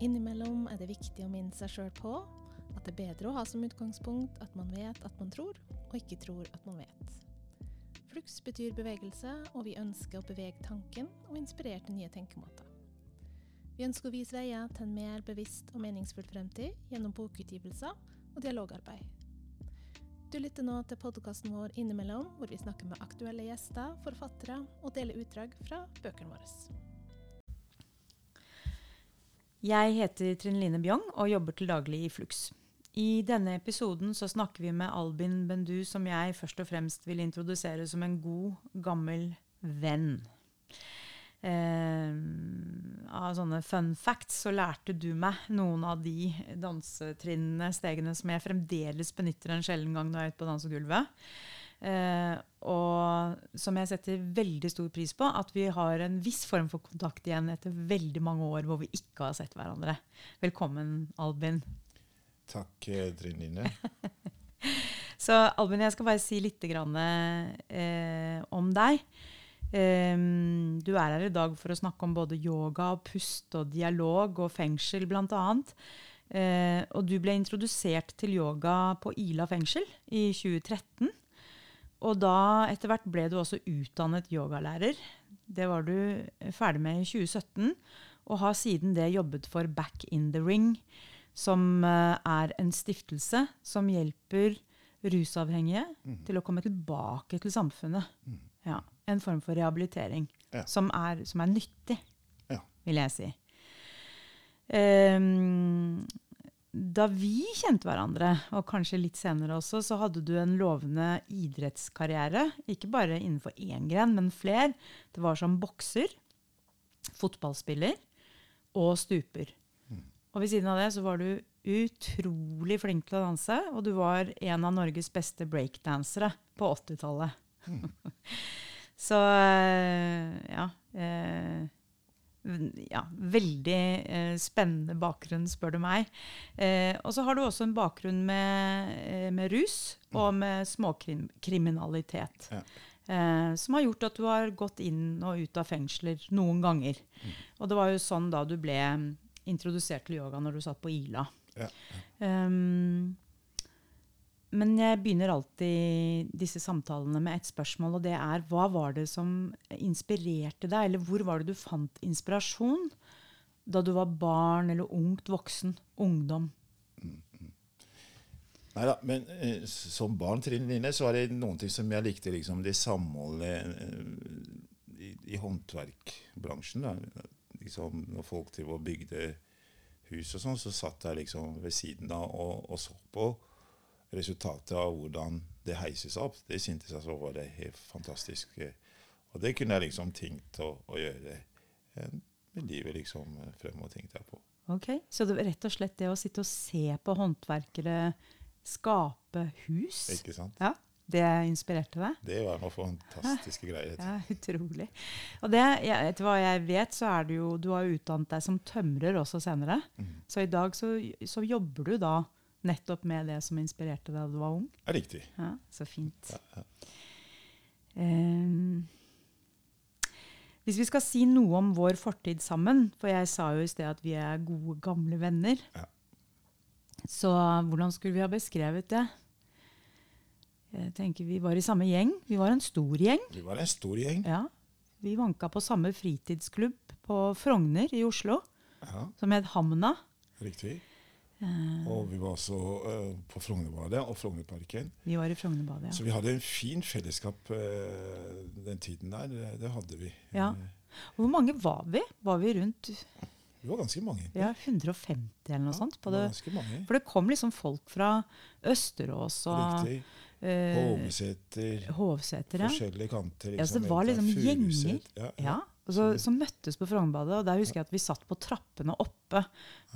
Innimellom er det viktig å minne seg sjøl på at det er bedre å ha som utgangspunkt at man vet at man tror, og ikke tror at man vet. Flux betyr bevegelse, og vi ønsker å bevege tanken og inspirere til nye tenkemåter. Vi ønsker å vise veier til en mer bevisst og meningsfull fremtid gjennom bokutgivelser og dialogarbeid. Du lytter nå til podkasten vår Innimellom, hvor vi snakker med aktuelle gjester, forfattere og deler utdrag fra bøkene våre. Jeg heter Trine Line Bjong og jobber til daglig i Flux. I denne episoden så snakker vi med Albin Bendu, som jeg først og fremst vil introdusere som en god, gammel venn. Eh, av sånne fun facts så lærte du meg noen av de dansetrinnene, stegene, som jeg fremdeles benytter en sjelden gang når jeg er ute på dansegulvet. Eh, og som jeg setter veldig stor pris på, at vi har en viss form for kontakt igjen etter veldig mange år hvor vi ikke har sett hverandre. Velkommen, Albin. Takk, eh, Trine. Så Albin, jeg skal bare si litt grann, eh, om deg. Um, du er her i dag for å snakke om både yoga, og pust og dialog og fengsel bl.a. Uh, eh, og du ble introdusert til yoga på Ila fengsel i 2013. Og da etter hvert ble du også utdannet yogalærer. Det var du ferdig med i 2017, og har siden det jobbet for Back in the Ring som eh, er en stiftelse som hjelper rusavhengige mm. til å komme tilbake til samfunnet. Mm. Ja, en form for rehabilitering ja. som, er, som, er, nyttig, ja. vil jeg si. Um, da vi kjente hverandre, og kanskje litt senere også, så hadde du en lovende idrettskarriere. Ikke bare innenfor én gren, men flere. Det var som bokser, fotballspiller og stuper. Og ved siden av det så var du utrolig flink til å danse, og du var en av Norges beste breakdansere på 80-tallet. Mm. så eh, ja. Eh, ja, veldig eh, spennende bakgrunn, spør du meg. Eh, og så har du også en bakgrunn med, eh, med rus og mm. med småkriminalitet. Ja. Eh, som har gjort at du har gått inn og ut av fengsler noen ganger. Mm. Og det var jo sånn da du ble introdusert til yoga når du satt på Ila. Ja. Um, men jeg begynner alltid disse samtalene med et spørsmål, og det er hva var det som inspirerte deg, eller hvor var det du fant inspirasjon da du var barn eller ungt voksen, ungdom? Nei da, men eh, som barn Trine Line, så var det noen ting som jeg likte. liksom Det samholdet eh, i, i håndverkbransjen. Da liksom, når folk til og bygde hus og sånn, så satt jeg liksom ved siden av og, og, så på resultatet av hvordan det heises opp. Det syntes jeg så var det helt fantastisk. Og det kunne jeg liksom tenkt å, å gjøre med livet liksom fremover, tenkte jeg på. Ok, Så det rett og slett det å sitte og se på håndverkere skape hus? Ikke sant? Ja. Det inspirerte deg? Det var noe fantastiske greier. Ja, Utrolig. Og det, etter hva jeg vet, så er du jo Du har utdannet deg som tømrer også senere. Mm. Så i dag så, så, jobber du da nettopp med det som inspirerte deg da du var ung? Riktig. Ja, Så fint. Ja, ja. Um, hvis vi skal si noe om vår fortid sammen, for jeg sa jo i sted at vi er gode, gamle venner, ja. så hvordan skulle vi ha beskrevet det? Jeg tenker Vi var i samme gjeng. Vi var en stor gjeng. Vi var en stor gjeng. Ja. Vi vanka på samme fritidsklubb på Frogner i Oslo, ja. som het Hamna. Riktig. Uh, og vi var også uh, på Frognerbadet og Frognerparken. Vi var i Frognerbadet, ja. Så vi hadde en fin fellesskap uh, den tiden der. Det, det hadde vi. Ja. Hvor mange var vi? Var vi rundt Vi var ganske mange. Ja, 150 eller noe ja, sånt. Det. For det kom liksom folk fra Østerås og Riktig. Eh, Hovseter. Hovseter ja. Forskjellige kanter. Liksom, ja, så det var liksom gjenger. Ja, ja. Og så, så møttes på Frognerbadet. Og der husker jeg at vi satt på trappene oppe.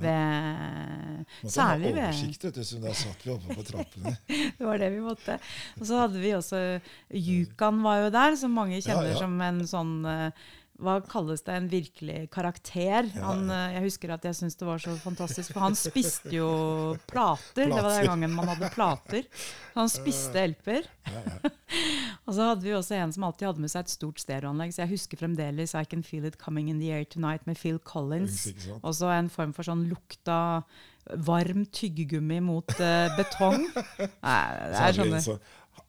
ved Måtte Særlig ved oversikt, vet du, så da satt vi oppe på trappene. det var det vi måtte. Og så hadde vi også Yukan var jo der, som mange kjenner som en sånn uh, hva kalles det, en virkelig karakter. Han, eh, jeg husker at jeg syntes det var så fantastisk, for han spiste jo plater. Det var den gangen man hadde plater. Han spiste LP-er. Og så hadde vi også en som alltid hadde med seg et stort stereoanlegg. Så jeg husker fremdeles I Can Feel It Coming In The Air Tonight med Phil Collins. Og så en form for sånn lukta varm tyggegummi mot uh, betong. Nei, det er sånne så-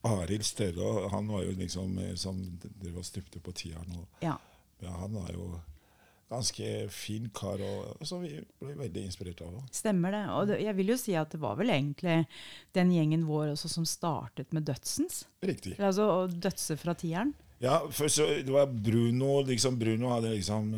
Arild Støre, han var jo liksom som drev og stupte på tieren. Og, Ja. Ja, han var jo ganske fin kar, og, så vi ble veldig inspirert av ham. Stemmer det. Og det, jeg vil jo si at det var vel egentlig den gjengen vår også som startet med Dødsens. Riktig. Altså å dødse fra tieren. Ja, først så det var Bruno liksom, Bruno liksom,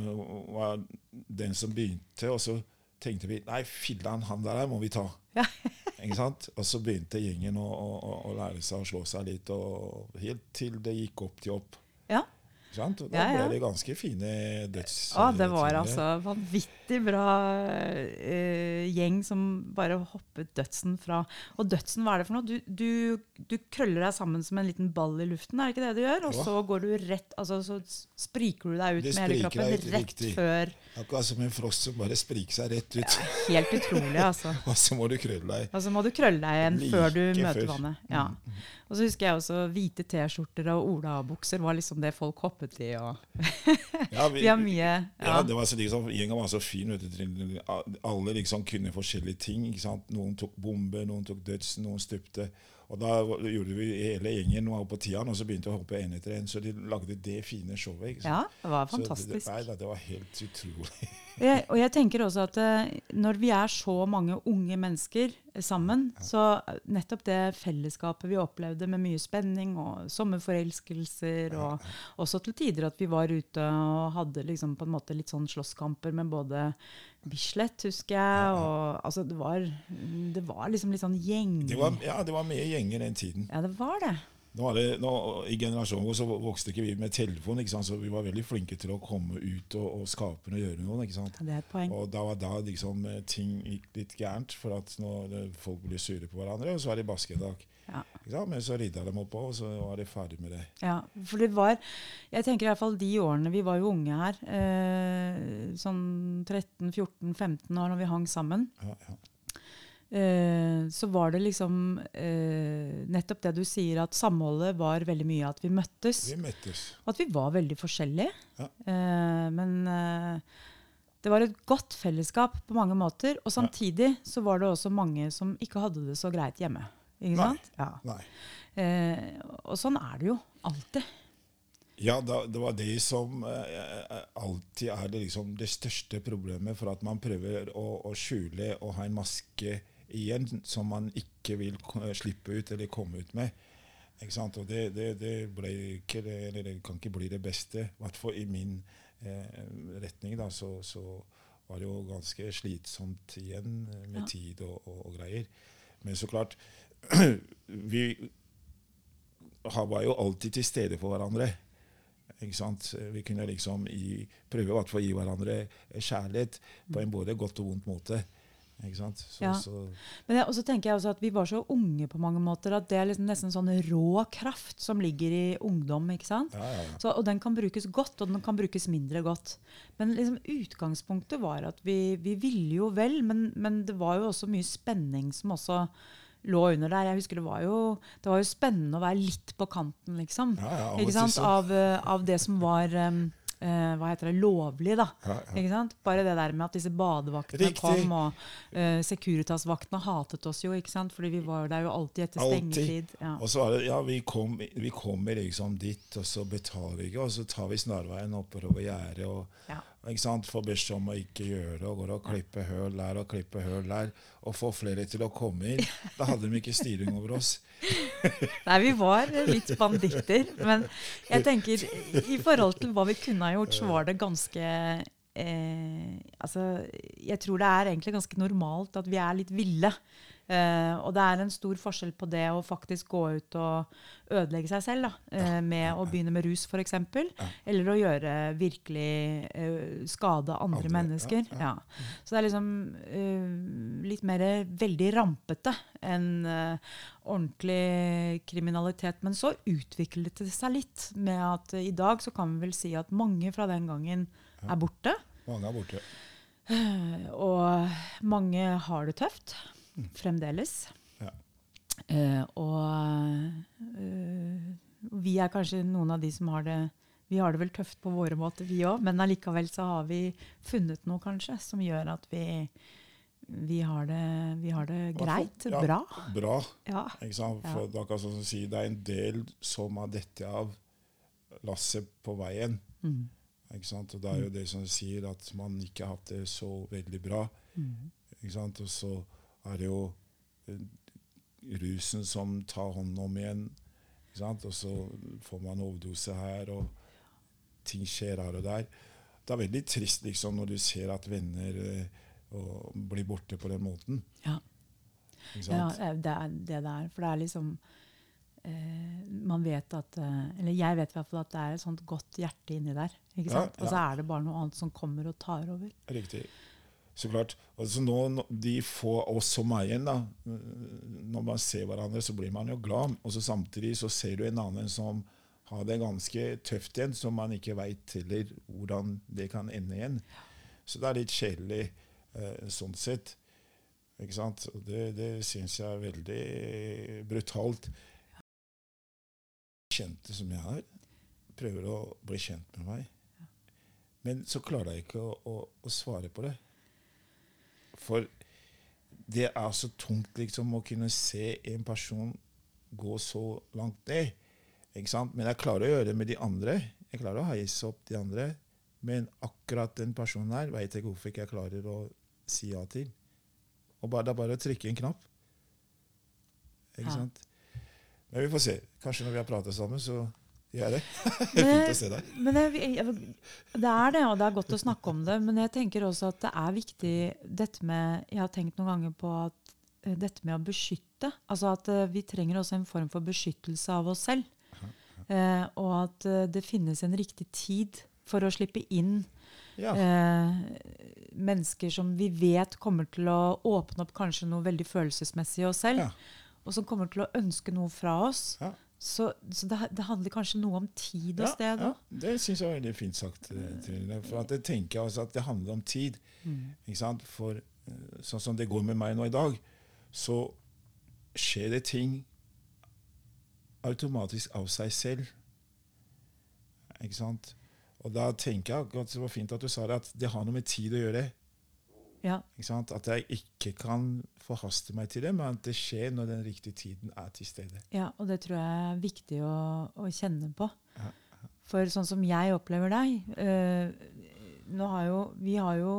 var den som begynte, og så tenkte vi nei, filler'n, han der må vi ta. Ja. Ikke sant? Og så begynte gjengen å, å, å lære seg å slå seg litt, og helt til det gikk opp til opp. Ja. Da Ja, ja. ble det ganske fine døds... Å, det var altså vanvittig bra uh, gjeng som bare hoppet dødsen fra Og dødsen, hva er det for noe? Du, du, du krøller deg sammen som en liten ball i luften, er det ikke det du gjør? Og ja. så går du rett Altså så spriker du deg ut Det med hele kroppen ut, rett riktig. før Akkurat som en frosk som bare spriker seg rett ut. Helt utrolig, altså. og så må du krølle deg. Og så må du krølle deg igjen Like før du møter før. Mm, vannet. Ja. Og så husker jeg også hvite T-skjorter og olabukser var liksom det folk hoppet i. Og Ja, vi har mye Ja, ja. det var så liksom, Gjengen var så fin. Vet du. Alle liksom kunne forskjellige ting. ikke sant? Noen tok bombe, noen tok dødsen, noen stupte. Og da gjorde vi hele gjengen noe på tieren, og så begynte vi å hoppe én etter én. Så de lagde det fine showet. ikke sant? ja, det var Så det, fantastisk. nei, det var helt utrolig. Jeg, og jeg tenker også at eh, når vi er så mange unge mennesker sammen, så eh, nettopp det fellesskapet vi opplevde med mye spenning og sommerforelskelser, og også til tider at vi var ute og hadde liksom på en måte litt sånn slåsskamper med både Bislett, husker jeg, og altså det var, det var liksom litt sånn gjeng... Det var, ja, det var mye gjenger den tiden. Ja, det var det. Nå det, nå, I generasjonen vår så vokste ikke vi med telefon, så vi var veldig flinke til å komme ut og, og skape noe og gjøre noe. ikke sant? Det er et poeng. Og da var da liksom eh, ting gikk litt gærent, for at når folk ble sure på hverandre, og så var det basketak. Ja. Men så rydda de oppå, og så var de ferdig med det. Ja, for det var Jeg tenker i hvert fall de årene Vi var jo unge her. Eh, sånn 13-14-15 år når vi hang sammen. Ja, ja. Eh, så var det liksom eh, nettopp det du sier, at samholdet var veldig mye at vi møttes. Vi møttes. At vi var veldig forskjellige. Ja. Eh, men eh, det var et godt fellesskap på mange måter. Og samtidig så var det også mange som ikke hadde det så greit hjemme. Ikke Nei. sant? Ja. Nei. Eh, og sånn er det jo alltid. Ja, det var det som alltid er det, liksom, det største problemet for at man prøver å, å skjule og ha en maske igjen som man ikke vil slippe ut eller komme ut med. Ikke sant? Og det, det, det ikke det, kan ikke bli det beste. I hvert fall i min eh, retning. Da, så, så var det jo ganske slitsomt igjen eh, med Ja. tid og, og, og greier. Men så klart Vi var jo alltid til stede for hverandre. Ikke sant? Vi kunne liksom prøve i fall å gi hverandre kjærlighet på en både godt og vondt måte. Ikke sant? Så, Ja. så, Men jeg, også tenker jeg også at vi var så unge på mange måter at det er liksom nesten sånn rå kraft som ligger i ungdom. ikke sant? ja, ja. Så, og den kan brukes godt, og den kan brukes mindre godt. Men liksom utgangspunktet var at vi, vi ville jo vel, men, men det var jo også mye spenning som også lå under der. Jeg husker Det var jo, det var jo spennende å være litt på kanten, liksom. Av, eh, av det som var um, eh, hva heter det, lovlig, da. Ja, ja. Ikke sant? Bare det der med at disse badevaktene Riktig. kom, og uh, Securitas-vaktene hatet oss jo, ikke sant? fordi vi var der jo alltid etter stengetid. Ja. Og så var det, ja, vi, kom, vi kommer liksom dit, og så betaler vi ikke, og så tar vi snarveien oppover gjerdet og Ja. Ikke sant, får beskjed om å ikke gjøre det, og går og klipper høl der og klipper høl der, og får flere til å komme inn. Da hadde de ikke styring over oss. Nei, vi var litt banditter. Men jeg tenker, i forhold til hva vi kunne ha gjort, så var det ganske eh, Altså, jeg tror det er egentlig ganske normalt at vi er litt ville. Eh, og det er en stor forskjell på det å faktisk gå ut og ødelegge seg selv, da, uh, med å begynne med rus f.eks., eller å gjøre virkelig uh, skade andre, Andre, ja, mennesker. Ja, Så det er liksom litt mer veldig rampete enn ordentlig kriminalitet. Men så utviklet det seg litt med at i dag så kan vi vel si at mange fra den gangen er borte. Mange er borte. Og mange har det tøft fremdeles. Ja. Uh, og uh, Vi er kanskje noen av de som har det Vi har det vel tøft på våre måter, vi òg, men allikevel så har vi funnet noe, kanskje, som gjør at vi, vi, har, det, vi har det greit. Ja, Bra. Bra. Ja. Ikke sant? Ja. For det er akkurat sånn som det er en del som har dette av lasset på veien. Mm. Ikke sant? Og det er jo det som sier at man ikke har hatt det så veldig bra. Mm. Ikke sant? Og så er det jo eh, rusen som tar hånd om igjen. Ikke sant? Og så får man overdose her, og ting skjer her og der. Det er veldig trist liksom, når du ser at venner eh, og blir borte på den måten. Ja. Ja, sant? det er det det er. For det er liksom eh, Man vet at eh, Eller jeg vet i hvert fall at det er et sånt godt hjerte inni der. Ikke Ja, ja. Og så er det bare noe annet som kommer og tar over. Riktig. Så klart. Altså nå, de få oss som er igjen, da, når man ser hverandre, så blir man jo glad. Og så samtidig så ser du en annen som har det ganske tøft igjen, som man ikke veit heller hvordan det kan ende igjen. Så det er litt kjedelig eh, sånn sett. Ikke sant? Det, det syns jeg er veldig brutalt. Kjente som jeg er, prøver å bli kjent med meg. Men så klarer jeg ikke å, å, å svare på det. For det er så tungt liksom å kunne se en person gå så langt ned. Ikke sant? Men jeg klarer å gjøre det med de andre. Jeg klarer å heise opp de andre. Men akkurat den personen her veit jeg hvorfor ikke jeg klarer å si ja til. Og bare, det er bare å trykke en knapp. Ikke Ja. sant? Men vi får se. Kanskje når vi har pratet sammen, så gjør det. Men Fint å se deg. Men jeg, det er det, og det er godt å snakke om det. Men jeg tenker også at det er viktig dette med Jeg har tenkt noen ganger på at eh, dette med å beskytte. Altså at eh, vi trenger også en form for beskyttelse av oss selv. Eh, og at eh, det finnes en riktig tid for å slippe inn Ja. eh, mennesker som vi vet kommer til å åpne opp kanskje noe veldig følelsesmessig i oss selv. Ja. Og som kommer til å ønske noe fra oss. Ja. Så, så det, det handler kanskje noe om tid og Ja, sted ja, òg. det syns jeg er veldig fint sagt. eh, Trine. For at jeg tenker altså at det handler om tid. Mm. For eh, sånn som det går med meg nå i dag, så skjer det ting automatisk av seg selv. Ikke sant? Og da tenker jeg at det var fint at du sa det, at det har noe med tid å gjøre. Ja. At jeg ikke kan forhaste meg til det, men at det skjer når den riktige tiden er til stede. Ja, og det tror jeg er viktig å, å kjenne på. Ja, For sånn som jeg opplever deg øh, har jo, Vi har jo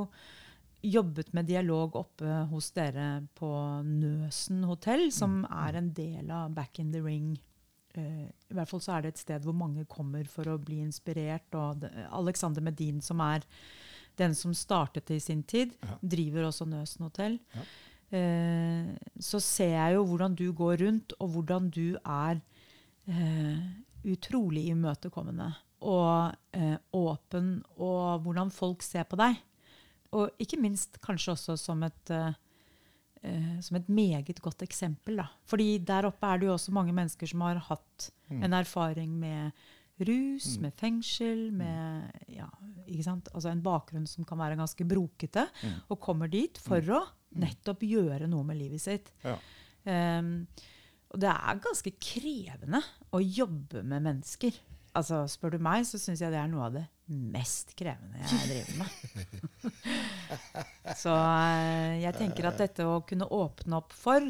jobbet med dialog oppe hos dere på Nøsen hotell, som er en del av Back in the Ring. Uh, I hvert fall så er det et sted hvor mange kommer for å bli inspirert. Og det, Alexander Medin, som er den som startet det i sin tid, Ja. driver også Nøsen hotell. Ja. Eh, så ser jeg jo hvordan du går rundt, og hvordan du er eh, utrolig imøtekommende og eh, åpen, og hvordan folk ser på deg. Og ikke minst kanskje også som et, eh, eh, som et meget godt eksempel. Da. Fordi der oppe er det jo også mange mennesker som har hatt Mm. en erfaring med rus, Mm. med fengsel, med ja, ikke sant? Altså en bakgrunn som kan være ganske brokete, Mm. og kommer dit for å nettopp gjøre noe med livet sitt. Ja. Um, og det er ganske krevende å jobbe med mennesker. Altså, Spør du meg, så syns jeg det er noe av det mest krevende jeg driver med. så eh, jeg tenker at dette å kunne åpne opp for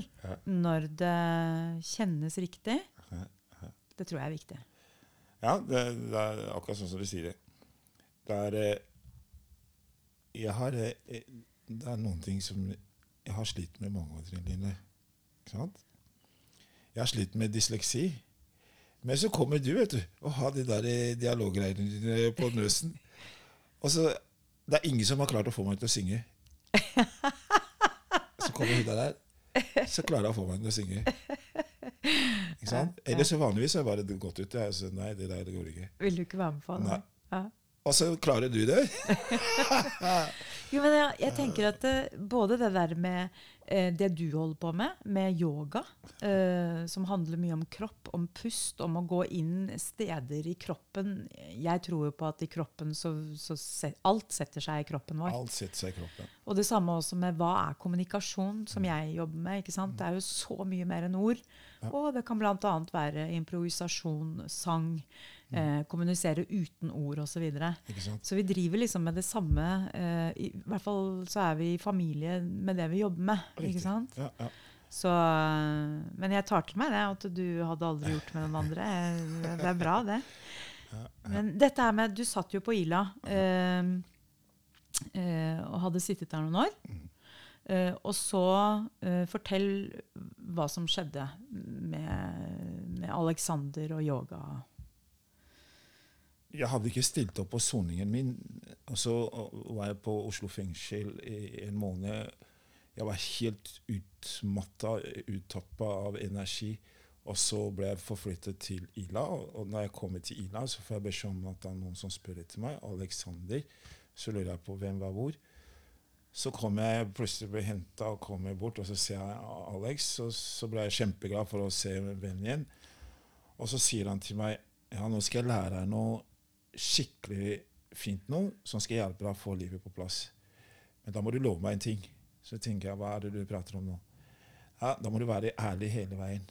når det kjennes riktig, det tror jeg er viktig. Ja, det, det er akkurat sånn som du sier det. Det er eh, Jeg har eh, Det er noen ting som jeg har slitt med mange år, Line. Ikke sant? Jeg har slitt med dysleksi. Men så kommer du, vet du, og har de der eh, dialoggreiene dine på nøsen. Og så Det er ingen som har klart å få meg til å synge. Så kommer hun der, så klarer hun å få meg til å synge. Ikke sant? Ellers så vanligvis har jeg bare gått ut. Jeg, så nei, det der det går ikke. Vil du ikke være med på det? Nei. Ja. Og så klarer du det. Jo, men jeg, jeg tenker at det, både det der med eh, det du holder på med, med yoga, eh, som handler mye om kropp, om pust, om å gå inn steder i kroppen Jeg tror jo på at i kroppen så, så set, alt setter seg i kroppen vår. Alt setter seg i kroppen. Og det samme også med hva er kommunikasjon, som jeg jobber med. ikke sant? Det er jo så mye mer enn ord. Og det kan bl.a. være improvisasjon, sang, eh, kommunisere uten ord osv. Så, videre. Så vi driver liksom med det samme. Eh, i, hvert fall så er vi i familie med det vi jobber med. Riktig. ikke sant? Ja, ja. Så, eh, men jeg tar til meg det, at du hadde aldri gjort med noen andre. Eh, Det er bra, det. Men dette her med Du satt jo på Ila eh, eh, og hadde sittet der noen år. Eh, og så eh, fortell hva som skjedde med, med Alexander og yoga. Jeg hadde ikke stilt opp på soningen min. Og så var jeg på Oslo fengsel i en måned. Jeg var helt utmatta, uttappa av energi. Og så ble jeg forflyttet til Ila. Og når jeg kommer til Ila, så får jeg beskjed om at det er noen som spør etter meg. Alexander. Så lurer jeg på hvem var hvor. Så kom jeg plutselig ble henta og kommer bort, og så ser jeg Alex. Og så ble jeg kjempeglad for å se vennen igjen. Og så sier han til meg ja, nå skal jeg lære deg noe skikkelig fint nå, som skal hjelpe deg å få livet på plass. Men da må du love meg en ting. Så tenker jeg, hva er det du prater om nå? Ja, Da må du være ærlig hele veien.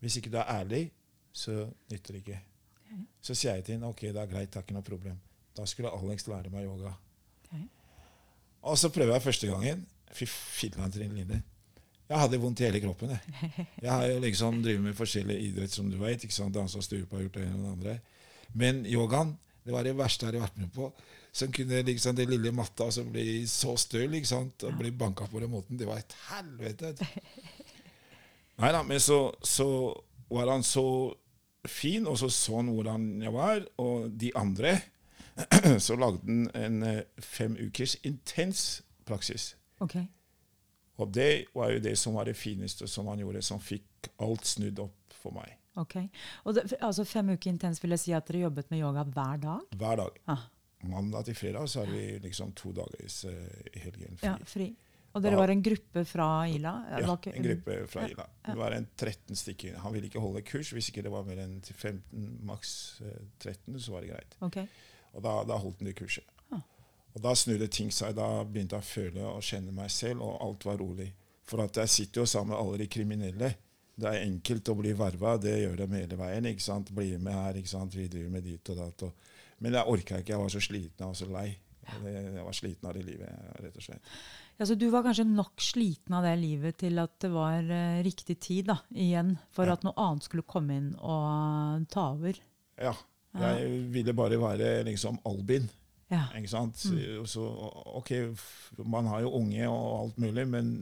Hvis ikke du er ærlig, så nytter det ikke. Okay. Så sier jeg til henne ok, det er greit, det er ikke noe problem. Da skulle Alex lære meg yoga. Ok. Og så prøver jeg første gangen. Fy filler'n, Trine Linde. Jeg hadde vondt i hele kroppen. Jeg, jeg har jo liksom drevet med forskjellig idrett, som du vet. ikke sant? Dansa stupa, gjort det ene og det andre. Men yogaen det var det verste jeg hadde vært med på. Som kunne liksom det lille matta som ble så støl ikke sant? og ble banka på den måten. Det var et helvete. Nei da, men så, så var han så fin, og så så han hvordan jeg var. Og de andre så lagde han en eh, fem ukers intens praksis. Ok. Og det var jo det som var det fineste som han gjorde, som fikk alt snudd opp for meg. Ok. Og det, altså Fem uker intens vil jeg si at dere jobbet med yoga hver dag? Hver dag. Ah, Mandag til fredag så har vi liksom to dagers uh, i helgen fri. ja, fri. Og dere var en gruppe fra Ila? Ja, en gruppe fra Ila. Det var en 13 stykker. Han ville ikke holde kurs. Hvis ikke det var mer enn 15, maks eh, 13, så var det greit. Okay. Og da, da holdt han det kurset. Ah. Og da snudde ting seg. Da begynte jeg å føle og kjenne meg selv, og alt var rolig. For at jeg sitter jo sammen med alle de kriminelle. Det er enkelt å bli verva, det gjør de hele veien. ikke sant? Bli med her, ikke sant? vi driver med dit og datt. Og. Men jeg orka ikke, jeg var så sliten, og så lei. Jeg var sliten av det livet, rett og slett. Ja, så du var kanskje nok sliten av det livet til at det var uh, riktig tid da, igjen for Ja. at noe annet skulle komme inn og ta over? Ja. Jeg ville bare være liksom Albin. Ja. Ikke sant? Så, ok, man har jo unge og alt mulig, men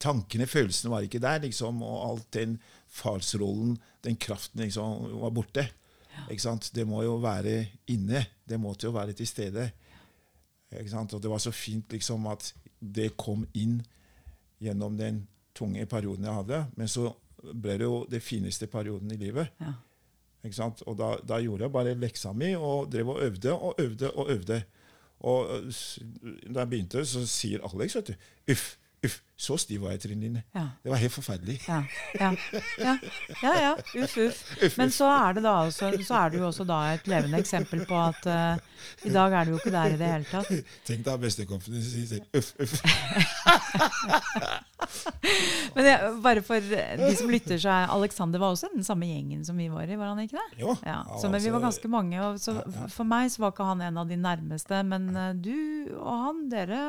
tankene, følelsene var ikke der, liksom. Og alt den farsrollen, den kraften, liksom, var borte. Ikke sant? Det må jo være inne. Det måtte jo være til stede. Ikke sant? Og det var så fint liksom at det kom inn gjennom den tunge perioden jeg hadde. Men så ble det jo det fineste perioden i livet. Ja. Ikke sant? Og da, da gjorde jeg bare leksa mi og drev og øvde og øvde og øvde. Og øh, da jeg begynte, så sier Alex vet du, uff, uff, så stiv var jeg, Trine Line. Ja. Det var helt forferdelig. Ja, ja, ja, ja, ja. Uff, uff. Men så er det da også, så er det jo også da et levende eksempel på at uh, i dag er du jo ikke der i det hele tatt. Tenk deg bestekompisen sin sier uff, uff. Men jeg, bare for de som lytter, så er Alexander var også den samme gjengen som vi var i, var han ikke det? Jo. Ja, så, men vi altså- var ganske mange, og så for meg så var ikke han en av de nærmeste. Men eh, du og han, dere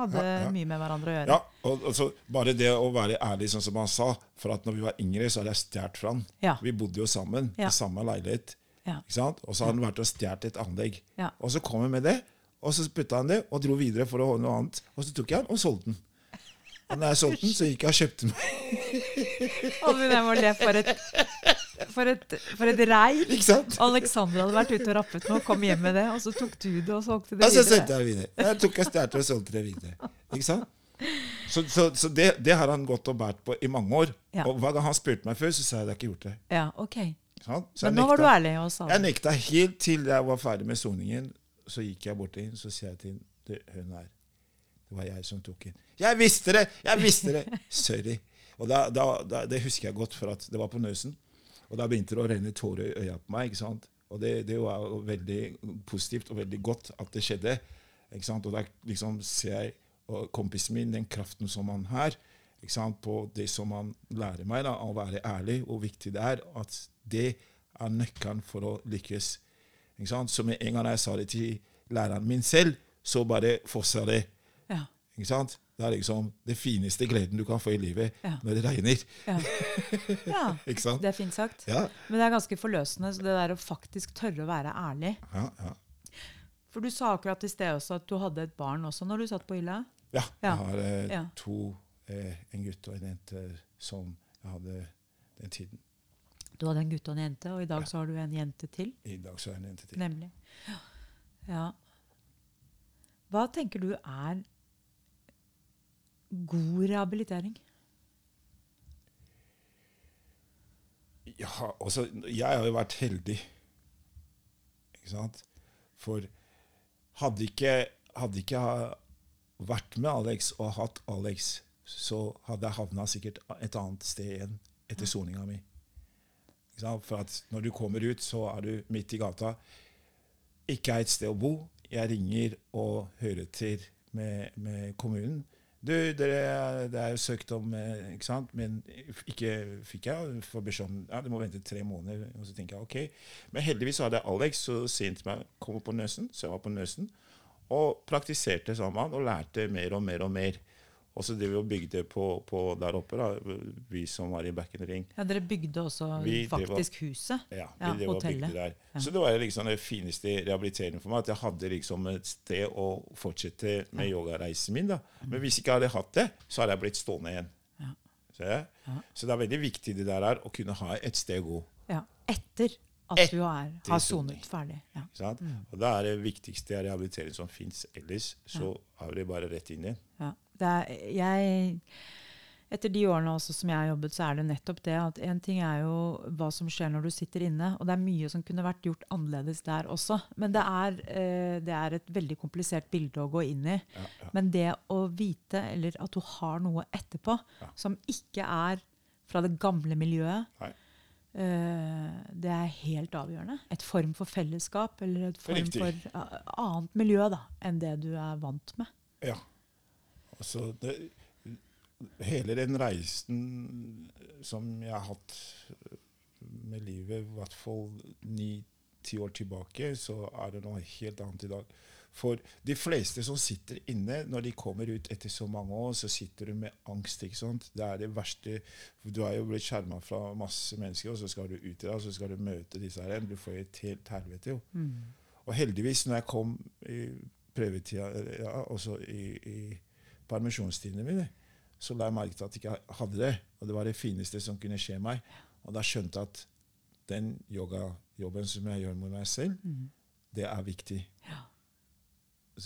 hadde mye med hverandre å gjøre. Ja, og, altså, så bare det å være ærlig, sånn som han sa. For at når vi var yngre, så hadde jeg stjålet fra han. Ja. Vi bodde jo sammen Ja. i samme leilighet. Ja. Ikke sant? Og så hadde han vært og stjålet et anlegg. Ja. Og så kom han med det, og så putta han det og dro videre for å holde noe annet. Og så tok jeg den og solgte den. Og når jeg solgte den, så gikk jeg og kjøpte den. Og jeg må le for et, for et, for et sant? Alexander hadde vært ute og rappet noe, kom hjem med det, og så tok du det og solgte det videre. Og så solgte jeg det videre. Jeg tok jeg stjal og solgte det videre. Ikke sant? Så, så, så det, det har han gått og båret på i mange år. Ja. Og hver gang han spurte meg før, så sa jeg at jeg ikke gjort det. Ja, ok. Sånn? Så Men nå var du ærlig og sa det. Jeg nekta helt til jeg var ferdig med soningen. Så gikk jeg bort til henne så sier jeg til henne hun her. Det var jeg som tok inn. Jeg visste det! Jeg visste det! Sorry. Og da, da, da, Det husker jeg godt, for at det var på Nøsen. Og da begynte det å renne tårer i øya på meg. ikke sant? Og det, det var veldig positivt og veldig godt at det skjedde. ikke sant? Og da liksom ser jeg kompisen min den kraften som han har, på det som han lærer meg, da, å være ærlig, hvor viktig det er. At det er nøkkelen for å lykkes. ikke sant? Så med en gang jeg sa det til læreren min selv, så bare fossa det. Ja. ikke sant? Det er liksom det fineste gleden du kan få i livet Ja. når det regner. Ja. ja. ikke sant? Det er fint sagt. Ja, Men det er ganske forløsende, så det der å faktisk tørre å være ærlig. ja, ja. For du sa akkurat i sted også at du hadde et barn også når du satt på hylla. Ja, jeg har eh, to, eh, en gutt og en jente som jeg hadde den tiden. Du hadde en gutt og en jente, og i dag så har du en jente til. I dag så har jeg en jente til. Nemlig. Ja. Hva tenker du er god rehabilitering? Ja, altså, jeg har jo vært heldig. Ikke sant? For hadde ikke, hadde ikke vært med Alex og hatt Alex, så hadde jeg havna sikkert et annet sted igjen etter soninga mi. For at når du kommer ut, så er du midt i gata. Ikke er et sted å bo. Jeg ringer og hører til med, med kommunen. Du, dere, det er jo søkt om, eh, ikke sant? men ikke fikk jeg. For beskjed om ja, du må vente tre måneder. Og så tenker jeg ok. Men heldigvis hadde jeg Alex så sent meg kom på Nøsen, så jeg var på Nøsen. Og praktiserte sammen og lærte mer og mer og mer. Og så drev vi og bygde på, på der oppe, da, vi som var i Backen Ring. Ja, Dere bygde også Vi faktisk var, huset. Ja, vi Ja, drev og bygde der. Ja. Så det var liksom det fineste rehabiliteringen for meg. At jeg hadde liksom et sted å fortsette med yogareisen min. da. Men hvis ikke jeg hadde hatt det, så hadde jeg blitt stående igjen. Ja. Så? Ja. Så det er veldig viktig det der er, å kunne ha et sted å gå. Ja. Etter at du har, har sonet ferdig. Ja. Sant? Og det er det viktigste rehabilitering som fins. Ellers så er det bare rett inn igjen. Ja. Det er, jeg, etter de årene som jeg har jobbet, så er det nettopp det at en ting er jo hva som skjer når du sitter inne, og det er mye som kunne vært gjort annerledes der også. Men det er, eh, det er et veldig komplisert bilde å gå inn i. Ja, ja. Men det å vite, eller at du har noe etterpå, Ja. som ikke er fra det gamle miljøet, Nei. Eh, det er helt avgjørende. Et form for fellesskap, eller et form Riktig. for annet miljø da, enn det du er vant med. Ja. Altså, det, hele den reisen som jeg har hatt med livet, i hvert fall ni-ti år tilbake, så er det noe helt annet i dag. For de fleste som sitter inne, når de kommer ut etter så mange år, så sitter du med angst. ikke sant? Det er det verste. Du er jo blitt skjerma fra masse mennesker, og så skal du ut i det, og så skal du møte disse her. Du får et helt helvete, jo. Og heldigvis, når jeg kom i prøvetida, ja, også i, i permisjonstidene mine, så la jeg merke til at jeg ikke hadde det. Og det var det fineste som kunne skje meg. Og da skjønte jeg at den yogajobben som jeg gjør med meg selv, det er viktig.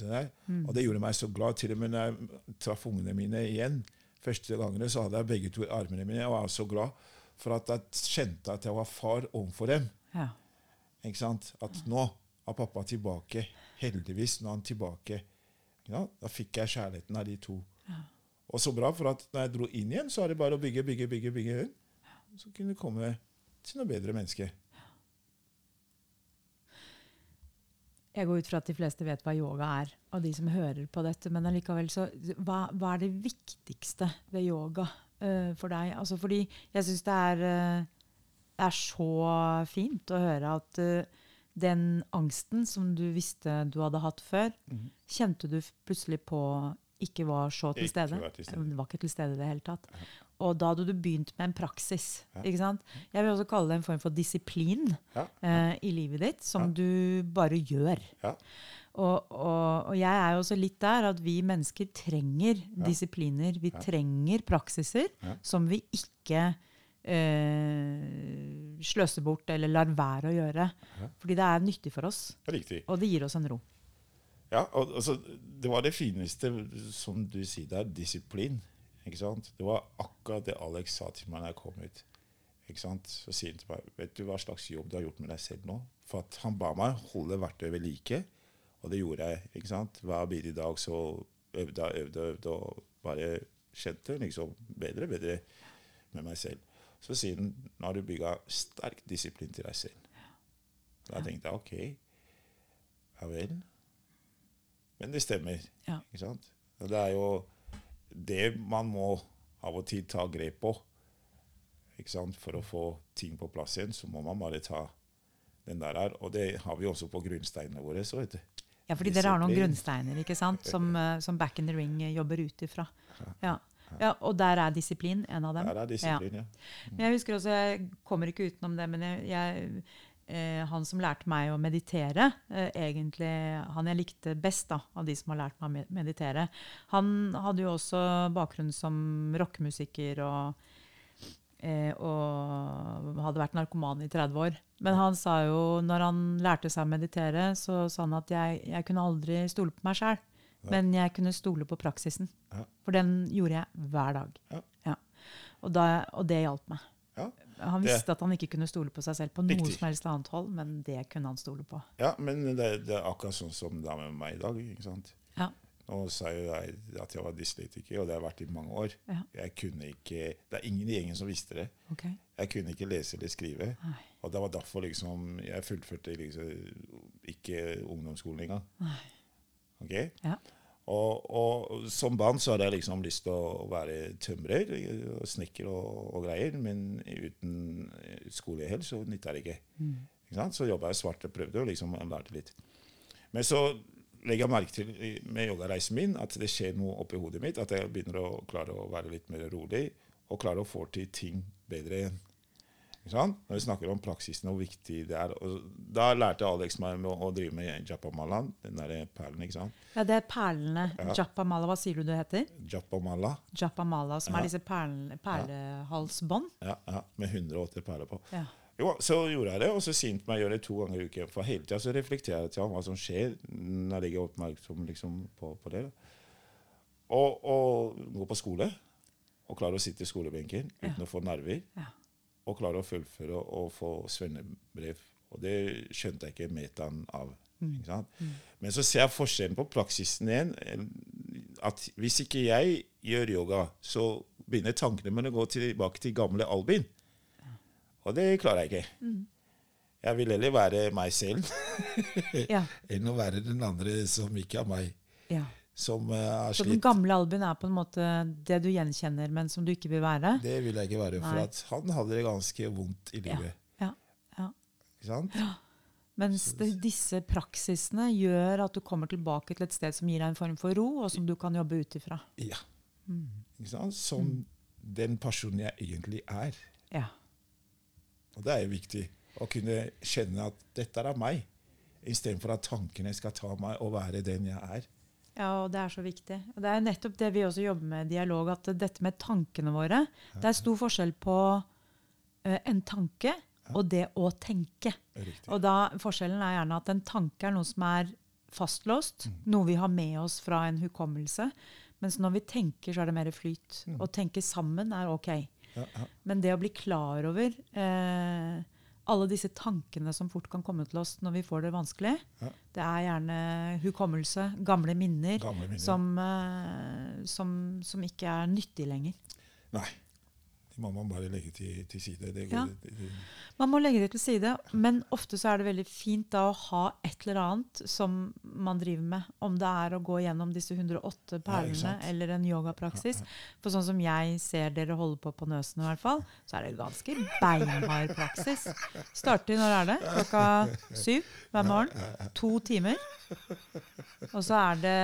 Ja. Der. Og det gjorde meg så glad. Til og med når jeg traff ungene mine igjen, første gangene, så hadde jeg begge to i armene mine. og Jeg var så glad for at jeg kjente at jeg var far overfor dem. Ja. Ikke sant? At nå er pappa tilbake. Heldigvis nå er han tilbake. Ja, da fikk jeg kjærligheten av de to. Og så bra, for at når jeg dro inn igjen, så er det bare å bygge, bygge, bygge. bygge. Så kunne du komme til noe bedre menneske. Jeg går ut fra at de fleste vet hva yoga er, og de som hører på dette. Men allikevel, så hva, hva er det viktigste ved yoga uh, for deg? Altså fordi jeg syns det er, uh, er så fint å høre at uh, den angsten som du visste du hadde hatt før, Mhm. kjente du plutselig på ikke var så til stede. Ikke var til stede. Den var ikke til stede i det hele tatt. Og da hadde du begynt med en praksis. Ja. ikke sant? Jeg vil også kalle det en form for disiplin Ja. eh, i livet ditt, som Ja. du bare gjør. Ja. Og, og, og jeg er jo også litt der at vi mennesker trenger disipliner. Vi trenger praksiser som vi ikke eh, sløser bort eller lar være å gjøre. Fordi det er nyttig for oss, Riktig. og det gir oss en ro. Ja, og, altså, det var det fineste, som du sier der, disiplin. Ikke sant? Det var akkurat det Alex sa til meg da jeg kom ut. Ikke sant? Så sier han til meg Vet du hva slags jobb du har gjort med deg selv nå? For at han ba meg holde verktøyet ved like, og det gjorde jeg. ikke sant? Hver bidige dag så øvde og øvde, øvde og bare kjente liksom bedre og bedre med meg selv. Så sier han nå har du bygga sterk disiplin til deg selv. Da tenkte jeg OK, ja vel. Men det stemmer. Ja. Ikke sant? Og det er jo det man må av og til ta grep på. Ikke sant? For å få ting på plass igjen, så må man bare ta den der her. Og det har vi også på grunnsteinene våre. så vet du. Ja, fordi dere har noen grunnsteiner ikke sant? Som, eh, som Back in the Ring jobber ut ifra. Ja. ja, og der er disiplin en av dem. Der er disiplin, ja. Men jeg husker også, jeg kommer ikke utenom det, men jeg, jeg, eh, han som lærte meg å meditere, eh, egentlig han jeg likte best da, av de som har lært meg å meditere, han hadde jo også bakgrunn som rockemusiker og, eh, og hadde vært narkoman i 30 år. Men han sa jo, når han lærte seg å meditere, så sa han at jeg, jeg kunne aldri stole på meg sjæl. men jeg kunne stole på praksisen. Ja. For den gjorde jeg hver dag. Ja. Og, da, og det hjalp meg. Han Det- visste at han ikke kunne stole på seg selv på noe Riktig. som helst annet hold, men det kunne han stole på. Ja, men det, det er akkurat sånn som det er med meg i dag. ikke sant? Ja. Nå sa jo jeg at jeg var dyslektiker, og det har jeg vært i mange år. Ja. Jeg kunne ikke, Det er ingen i gjengen som visste det. Ok. Jeg kunne ikke lese eller skrive. Nei. Og det var derfor liksom, jeg fullførte liksom ikke ungdomsskolen engang. Nei. Ok? Ja. Og, og som barn så hadde jeg liksom lyst til å være tømrer og snekker og, og greier, men uten skolehell så nytta det ikke. Mm. ikke? Så jobba jeg svart og prøvde og liksom lærte litt. Men så legger jeg merke til med yogareisen min at det skjer noe oppi hodet mitt. At jeg begynner å klare å være litt mer rolig og klare å få til ting bedre igjen. Når vi snakker om praksisen og hvor viktig det er. Og da lærte Alex meg å drive med japamala, den der perlen. ikke sant? Ja, det er perlene. Ja. Japamala, hva sier du det heter? Japamala. Japamala, som Ja. er disse perlehalsbånd. Ja, ja, med 180 perler på. Ja. Jo, Så gjorde jeg det, og så sinte meg gjør det to ganger i uken. For hele tida reflekterer jeg til hva som skjer når jeg ligger oppmerksom liksom, på, på det. Og, og går på skole, og klarer å sitte i skolebenken uten å få nerver. Ja. Og klare å fullføre og få svennebrev. Og det skjønte jeg ikke metaen av. Ikke sant? Men så ser jeg forskjellen på praksisen igjen. At hvis ikke jeg gjør yoga, så begynner tankene mine å gå tilbake til gamle Albin. Og det klarer jeg ikke. Jeg vil heller være meg selv Ja. enn å være den andre som ikke er meg. ja. Som er slitt. Så den gamle Albin er på en måte det du gjenkjenner, men som du ikke vil være? Det vil jeg ikke være, for Nei. at han hadde det ganske vondt i livet. Ja. ja. Ikke sant? Mens det, disse praksisene gjør at du kommer tilbake til et sted som gir deg en form for ro, og som du kan jobbe ut ifra. Ja. Ikke sant? Som den personen jeg egentlig er. Ja. Og det er jo viktig å kunne kjenne at dette er meg, istedenfor at tankene skal ta meg og være den jeg er. Ja, og det er så viktig. Og det er nettopp det vi også jobber med i dialog, at dette med tankene våre Det er stor forskjell på uh, en tanke og det å tenke. Riktig. Og da Forskjellen er gjerne at en tanke er noe som er fastlåst, noe vi har med oss fra en hukommelse. Mens når vi tenker, så er det mer flyt. Å tenke sammen er ok. Ja, ja. Men det å bli klar over eh, alle disse tankene som fort kan komme til oss når vi får det vanskelig, Ja. det er gjerne hukommelse, gamle minner, Gamle minner. Som, eh, som, som ikke er nyttig lenger. Nei. De må man bare legge til, til side. Det går, Ja. det, det, Man må legge det til side, men ofte så er det veldig fint da å ha et eller annet som man driver med. Om det er å gå gjennom disse 108 perlene ja, eller en yogapraksis. For sånn som jeg ser dere holde på på Nøsen i hvert fall, så er det ganske beinhard praksis. Starter når er det? Klokka syv hver morgen. To timer. Og så er det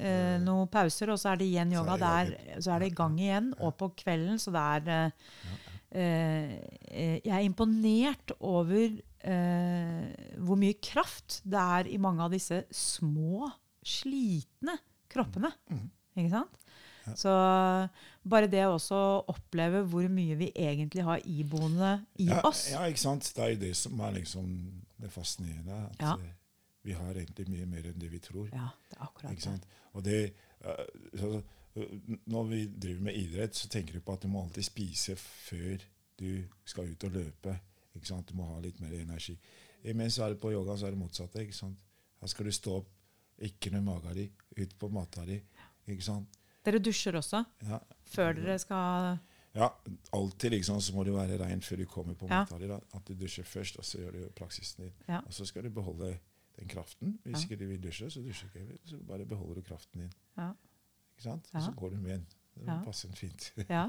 eh, noen pauser, og så er det igjen yoga. Så er Der, så er det i gang igjen. Og på kvelden, så det er Jeg er imponert over eh, hvor mye kraft det er i mange av disse små, slitne kroppene. Ikke sant? Så bare det å oppleve hvor mye vi egentlig har iboende i ja, oss. ja, ikke sant? Det er det som er liksom det fascinerende. At Ja. eh, vi har egentlig mye mer enn det vi tror. Ja, det er akkurat Ikke det. sant? Og det, uh, så, eh, når vi driver med idrett, så tenker du på at du må alltid spise før du skal ut og løpe. Ikke sant? Du må ha litt mer energi. Mens er det på yoga så er det motsatte. ikke sant? Her skal du stå opp, ikke med magen din, ut på matta di. Dere dusjer også Ja, før dere skal ja alltid liksom, så må du være rein før du kommer på Ja. Matali. da. At du dusjer først, og så gjør du praksisen din. Ja. Og så skal du beholde den kraften. Hvis Ja. ikke du vil dusje, så dusjer ikke. Så bare beholder du kraften din. Ja. Ikke sant? Og så går du med. Det Ja. passer fint. Ja.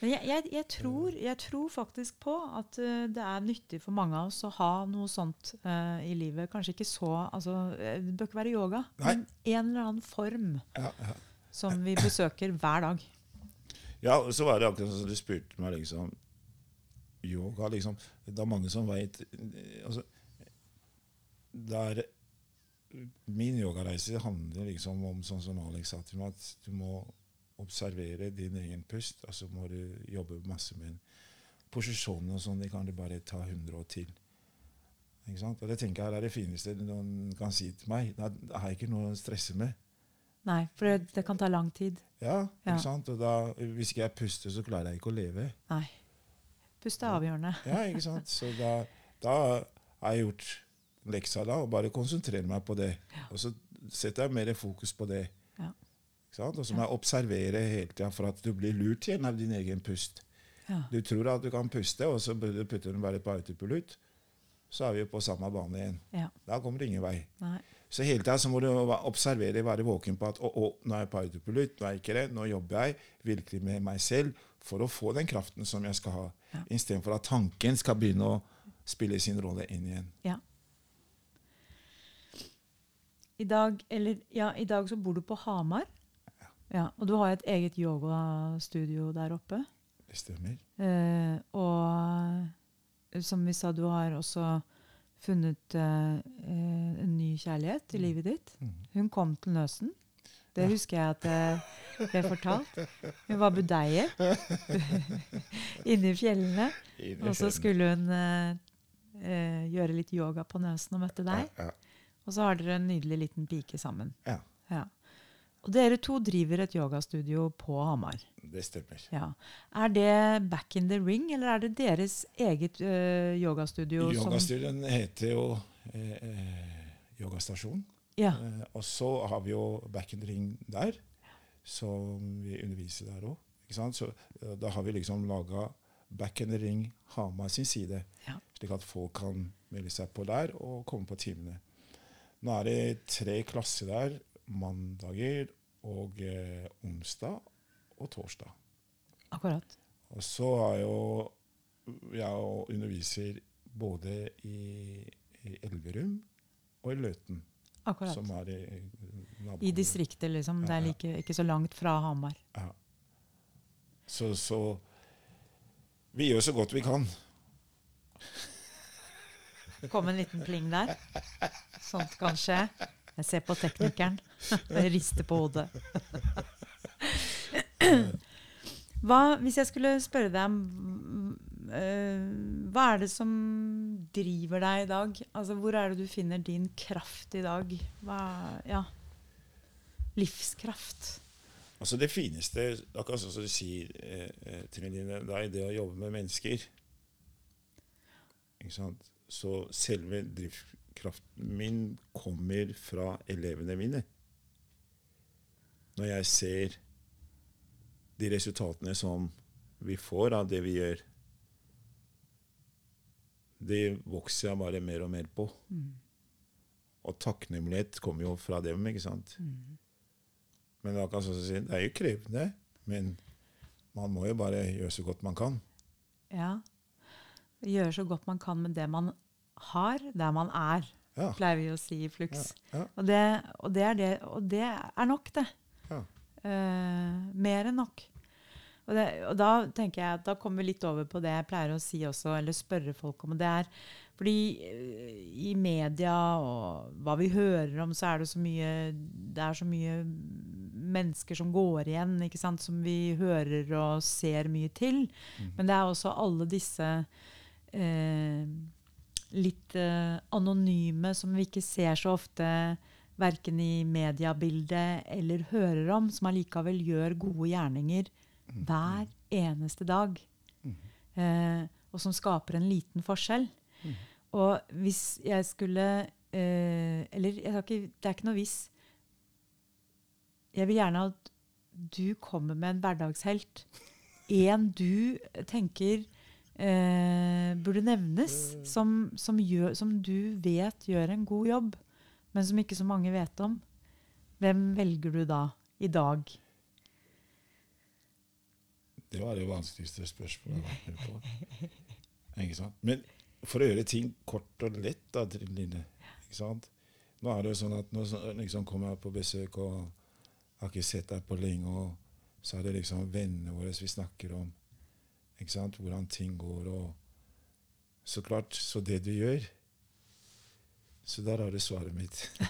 Men jeg, jeg, jeg, tror, jeg tror faktisk på at uh, det er nyttig for mange av oss å ha noe sånt uh, i livet. Kanskje ikke så altså, eh, Det bør ikke være yoga, Nei. men en eller annen form ja, ja. som vi besøker hver dag. Ja, og så var det akkurat som du spurte meg, liksom Yoga, liksom. Det er mange som veit altså, det er, Min yogareise handler liksom om sånn som Alex sa til meg, at du må observere din egen pust. Og så må du jobbe masse med posisjonene og sånn. Det kan du bare ta 100 år til. Ikke sant? Og det tenker jeg er det fineste noen kan si til meg. Da har jeg ikke noe å stresse med. Nei, for det, det kan ta lang tid. Ja, Ja. sant? Og da, hvis ikke jeg puster, så klarer jeg ikke å leve. Nei. Puste er avgjørende. Ja, ikke sant? Så da, da har jeg gjort leksa da, og bare konsentrere meg på det. Og så setter jeg mer fokus på det. Ja. Og så må jeg observere hele tida for at du blir lurt igjen av din egen pust. Ja. Du tror at du kan puste, og så putter du bare på autopilot. Så er vi jo på samme bane igjen. Ja. Da kommer det ingen vei. Nei. Så hele tida må du observere, være våken på at å, å, nå er jeg på autopilot, nå er jeg ikke det, nå jobber jeg virkelig med meg selv for å få den kraften som jeg skal ha, Ja. istedenfor at tanken skal begynne å spille sin rolle inn igjen. Ja. I dag, eller, ja, I dag så bor du på Hamar. Ja, og du har et eget yogastudio der oppe. Det stemmer. Eh, og eh, som vi sa, du har også funnet eh, eh, en ny kjærlighet i livet ditt. Mhm. Hun kom til Nøsen. Det Ja. husker jeg at det ble fortalt. Hun var budeie inne i fjellene. Og så skulle hun eh, eh, gjøre litt yoga på Nøsen og møtte deg. Ja, Ja, Og så har dere en nydelig liten pike sammen. Ja. Ja. Og dere to driver et yogastudio på Hamar. det stemmer. Ja. Er det Back in the Ring, eller er det deres eget uh, yogastudio? Yogastudioen heter jo eh, eh, Yogastasjon. Ja. Eh, og så har vi jo Back in the Ring der, som vi underviser der òg. Så da har vi liksom laga Back in the Ring Hamar sin side, Ja. slik at folk kan melde seg på der og komme på timene. Nå er det tre klasser der. Mandager og eh, onsdag og torsdag. Akkurat. Og så er jo jeg og underviser både i, i Elverum og i Løten, Akkurat. som er i nabokommunen. I distriktet, liksom. Det Ja, er like, ikke så langt fra Hamar. Ja. Så, så vi gjør så godt vi kan. Kom en liten pling der. Sånt kan skje. Jeg ser på teknikeren. Jeg rister på hodet. Hva, hvis jeg skulle spørre deg om øh, Hva er det som driver deg i dag? Altså, hvor er det du finner din kraft i dag? Hva, ja. Livskraft. Altså Det fineste, akkurat sånn som du sier, eh, eh, Trine det er det å jobbe med mennesker. Ikke sant? Så selve drivkraften min kommer fra elevene mine. Når jeg ser de resultatene som vi får av det vi gjør, det vokser jeg bare mer og mer på. Og takknemlighet kommer jo fra dem, ikke sant. Men det er sånn som det er jo krevende. Men man må jo bare gjøre så godt man kan. Ja. Gjøre så godt man kan med det man har, der man er, Ja. pleier vi å si i Flux. Ja. Og, det, og, det er det, og det er nok, det. Ja. Eh, mer enn nok. Og, det, og da tenker jeg at da kommer vi litt over på det jeg pleier å si også, eller spørre folk om. og det er fordi eh, i media og hva vi hører om, så er det så mye Det er så mye mennesker som går igjen, som vi hører og ser mye til. Men det er også alle disse eh, litt eh, anonyme som vi ikke ser så ofte verken i mediebildet eller hører om, som allikevel gjør gode gjerninger hver eneste dag. Eh, og som skaper en liten forskjell. Og hvis jeg skulle eh, Eller jeg ikke, det er ikke noe hvis. jeg vil gjerne at du kommer med en hverdagshelt. En du tenker eh, burde nevnes, som, som, gjør, som du vet gjør en god jobb, men som ikke så mange vet om. Hvem velger du da, i dag? Det var det vanskeligste spørsmålet jeg har vært med på. Men for å gjøre ting kort og lett, da, Trine ikke sant? Nå er det jo sånn at nå liksom kommer jeg på besøk og har ikke sett deg på lenge, og så er det liksom vennene våre vi snakker om ikke sant? hvordan ting går. og Så klart, så det du gjør Så der har du svaret mitt.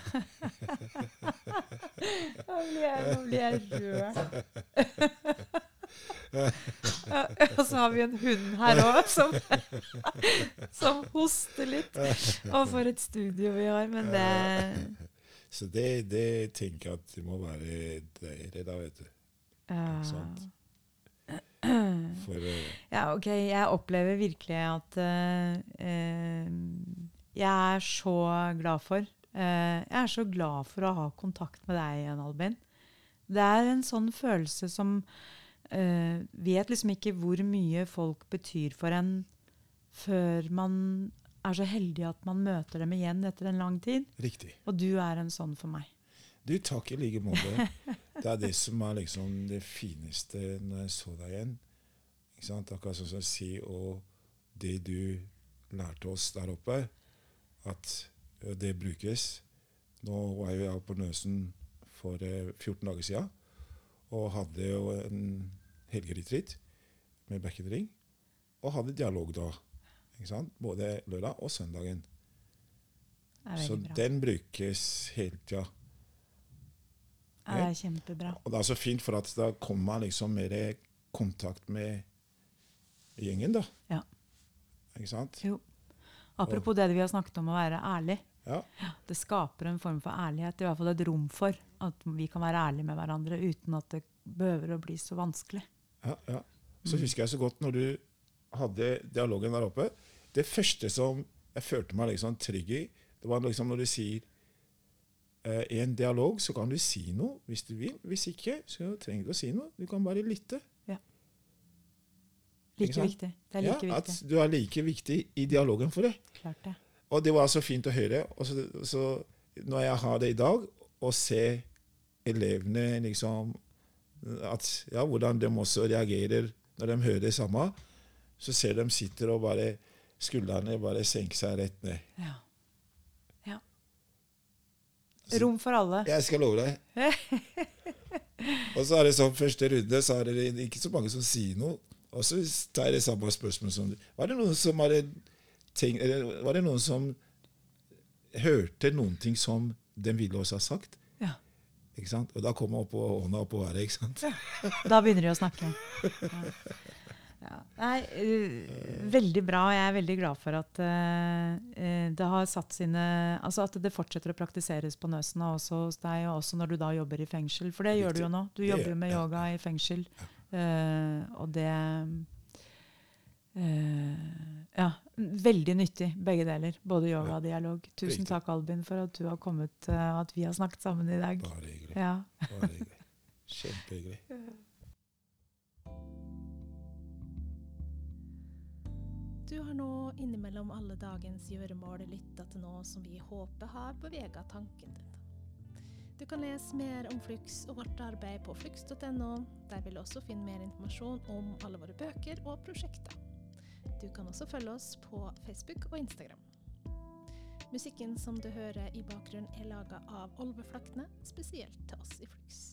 Nå blir jeg, rød. Og så har vi en hund her òg som, som hoster litt. Og for et studio vi har. Men det Så det, det tenker jeg at det må være dere, da, vet du. ja. sant. For uh, ja, ok. Jeg opplever virkelig at eh, Jeg er så glad for Jeg er så glad for å ha kontakt med deg igjen, Albin. Det er en sånn følelse som Vet liksom ikke hvor mye folk betyr for en før man er så heldig at man møter dem igjen etter en lang tid. riktig. Og du er en sånn for meg. Du, takk i like måte. Det er det som er liksom det fineste når jeg så deg igjen. Ikke sant? Akkurat sånn som si og det du lærte oss der oppe, at det brukes. Nå var jeg på Nøsen for eh, 14 dager siden og hadde jo en helgeretreat med Bekkendring. Og hadde dialog da. Ikke sant? Både lørdag og søndagen. Så bra. den brukes hele tida. Ja, det er kjempebra. Og det er så fint, for at da kommer man liksom mer i kontakt med gjengen, da. Ja. Ikke sant? Jo. Apropos det vi har snakket om å være ærlig. Ja. Det skaper en form for ærlighet, i hvert fall et rom for at vi kan være ærlige med hverandre uten at det behøver å bli så vanskelig. ja, ja. Så husker jeg så godt når du hadde dialogen der oppe. Det første som jeg følte meg liksom trygg i, det var liksom når du sier i en dialog så kan du si noe hvis du vil. Hvis ikke, så trenger du å si noe. Du kan bare lytte. Like viktig. Det er like ja, viktig. At du er like viktig i dialogen for det. Klart det. Og det var så fint å høre. Og så, så når jeg har det i dag, og ser elevene liksom at, ja, Hvordan de også reagerer når de hører det samme, så ser de sitter og bare Skuldrene bare senker seg rett ned. Ja. ja. Rom for alle. Jeg skal love deg. og så er det sånn første runde, så er det ikke så mange som sier noe. Og så tar jeg det samme spørsmålet som. Var det noen som hadde tenkt eller Var det noen som hørte noen ting som den ville også ha sagt? Ja. Ikke sant? Og da kommer hånda opp på været. ikke sant? Ja. Da begynner de å snakke. Ja. Ja. Nei, uh, veldig bra. Jeg er veldig glad for at eh, det har satt sine Altså at det fortsetter å praktiseres på Nøsen og også hos deg, og også når du da jobber i fengsel. For det gjør du jo nå. Du Det jobber jo med ja. yoga i fengsel. Uh, og det eh, Ja, veldig nyttig, begge deler. Både yoga og dialog. Tusen Riktig. takk, Albin, for at du har kommet, og at vi har snakket sammen i dag. Bare hyggelig. Ja. Bare hyggelig. Kjempehyggelig. Du har nå innimellom alle dagens gjøremål lytta til noe som vi håper har bevega tanken din. Du kan lese mer om Flux og vårt arbeid på flux.no. Der vil du også finne mer informasjon om alle våre bøker og prosjekter. Du kan også følge oss på Facebook og Instagram. Musikken som du hører i bakgrunnen er laga av Olveflaktene, spesielt til oss i Flux.